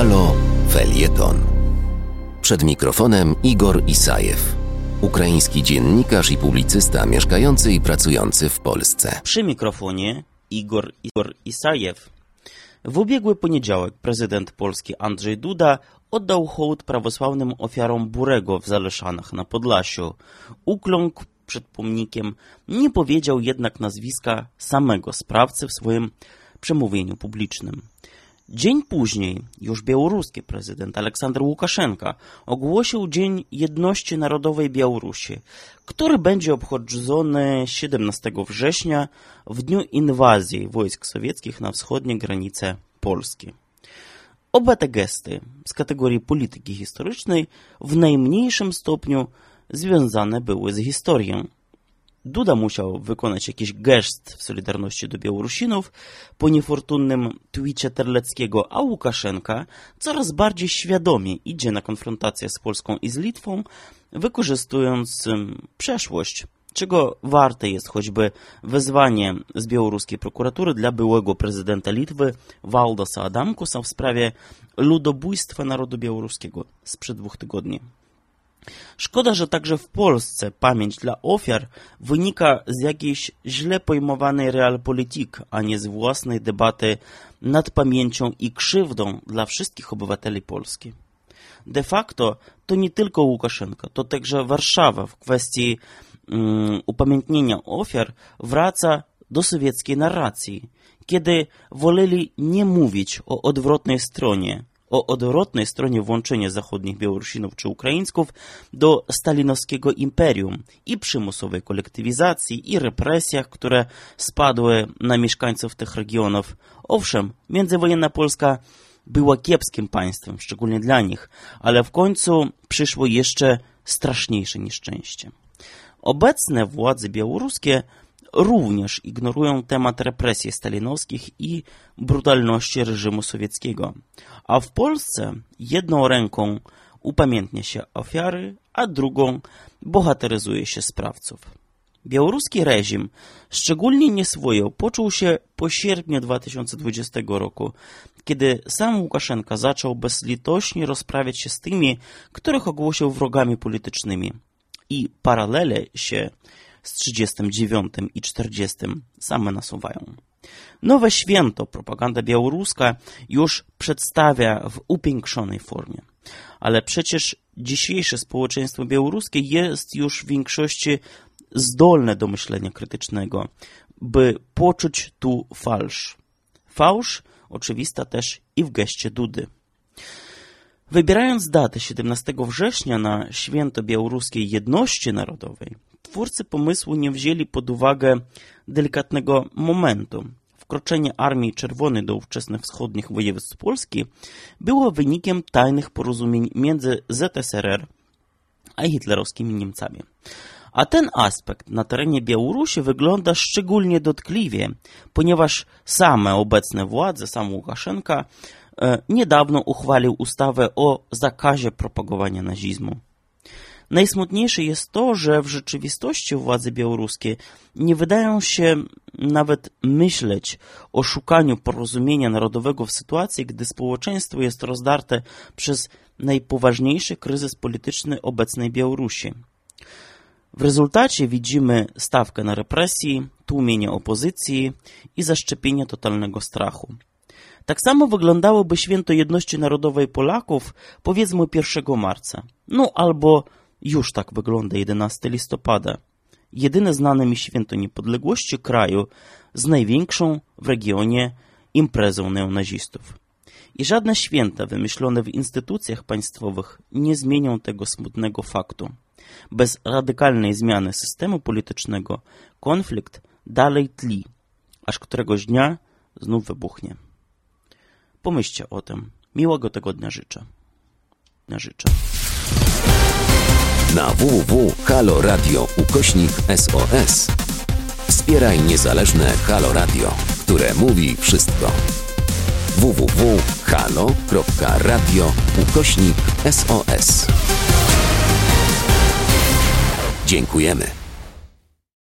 Halo Felieton. Przed mikrofonem Igor Isajew, ukraiński dziennikarz i publicysta mieszkający i pracujący w Polsce. Przy mikrofonie Igor, Igor Isajew. W ubiegły poniedziałek prezydent Polski Andrzej Duda oddał hołd prawosławnym ofiarom Burego w Zaleszanach na Podlasiu. Ukląkł przed pomnikiem, nie powiedział jednak nazwiska samego sprawcy w swoim przemówieniu publicznym. Dzień później już białoruski prezydent Aleksander Łukaszenka ogłosił Dzień Jedności Narodowej Białorusi, który będzie obchodzony 17 września w dniu inwazji wojsk sowieckich na wschodnie granice Polski. Oba te gesty z kategorii polityki historycznej w najmniejszym stopniu związane były z historią. Duda musiał wykonać jakiś gest w solidarności do Białorusinów po niefortunnym twicie Terleckiego, a Łukaszenka coraz bardziej świadomie idzie na konfrontację z Polską i z Litwą, wykorzystując przeszłość, czego warte jest choćby wezwanie z białoruskiej prokuratury dla byłego prezydenta Litwy Waldosa Adamkusa w sprawie ludobójstwa narodu białoruskiego sprzed dwóch tygodni. Szkoda, że także w Polsce pamięć dla ofiar wynika z jakiejś źle pojmowanej realpolitik, a nie z własnej debaty nad pamięcią i krzywdą dla wszystkich obywateli Polski. De facto to nie tylko Łukaszenka, to także Warszawa w kwestii um, upamiętnienia ofiar wraca do sowieckiej narracji, kiedy woleli nie mówić o odwrotnej stronie, o odwrotnej stronie włączenia zachodnich Białorusinów czy Ukraińców do stalinowskiego imperium i przymusowej kolektywizacji i represjach, które spadły na mieszkańców tych regionów. Owszem, międzywojenna Polska była kiepskim państwem, szczególnie dla nich, ale w końcu przyszło jeszcze straszniejsze nieszczęście. Obecne władze białoruskie również ignorują temat represji stalinowskich i brutalności reżimu sowieckiego, a w Polsce jedną ręką upamiętnia się ofiary, a drugą bohateryzuje się sprawców. Białoruski reżim szczególnie nieswojo poczuł się po sierpniu 2020 roku, kiedy sam Łukaszenka zaczął bezlitośnie rozprawiać się z tymi, których ogłosił wrogami politycznymi. I paralele się z 39 i 40 same nasuwają. Nowe święto propaganda białoruska już przedstawia w upiększonej formie. Ale przecież dzisiejsze społeczeństwo białoruskie jest już w większości zdolne do myślenia krytycznego, by poczuć tu falsz. Fałsz oczywista też i w geście Dudy. Wybierając datę 17 września na święto białoruskiej jedności narodowej, twórcy pomysłu nie wzięli pod uwagę delikatnego momentu. Wkroczenie Armii Czerwonej do ówczesnych wschodnich województw Polski było wynikiem tajnych porozumień między ZSRR a hitlerowskimi Niemcami. A ten aspekt na terenie Białorusi wygląda szczególnie dotkliwie, ponieważ same obecne władze, sam Łukaszenka, e, niedawno uchwalił ustawę o zakazie propagowania nazizmu. Najsmutniejsze jest to, że w rzeczywistości władze białoruskie nie wydają się nawet myśleć o szukaniu porozumienia narodowego w sytuacji, gdy społeczeństwo jest rozdarte przez najpoważniejszy kryzys polityczny obecnej Białorusi. W rezultacie widzimy stawkę na represji, tłumienie opozycji i zaszczepienie totalnego strachu. Tak samo wyglądałoby święto jedności narodowej Polaków powiedzmy 1 marca, no albo już tak wygląda 11 listopada. Jedyne znane mi święto niepodległości kraju z największą w regionie imprezą neonazistów. I żadne święta wymyślone w instytucjach państwowych nie zmienią tego smutnego faktu. Bez radykalnej zmiany systemu politycznego konflikt dalej tli, aż któregoś dnia znów wybuchnie. Pomyślcie o tym. Miłego tego dnia życzę. życzę na www.haloradio ukośnik SOS. Wspieraj niezależne Halo Radio, które mówi wszystko. www.halo.radio ukośnik SOS. Dziękujemy.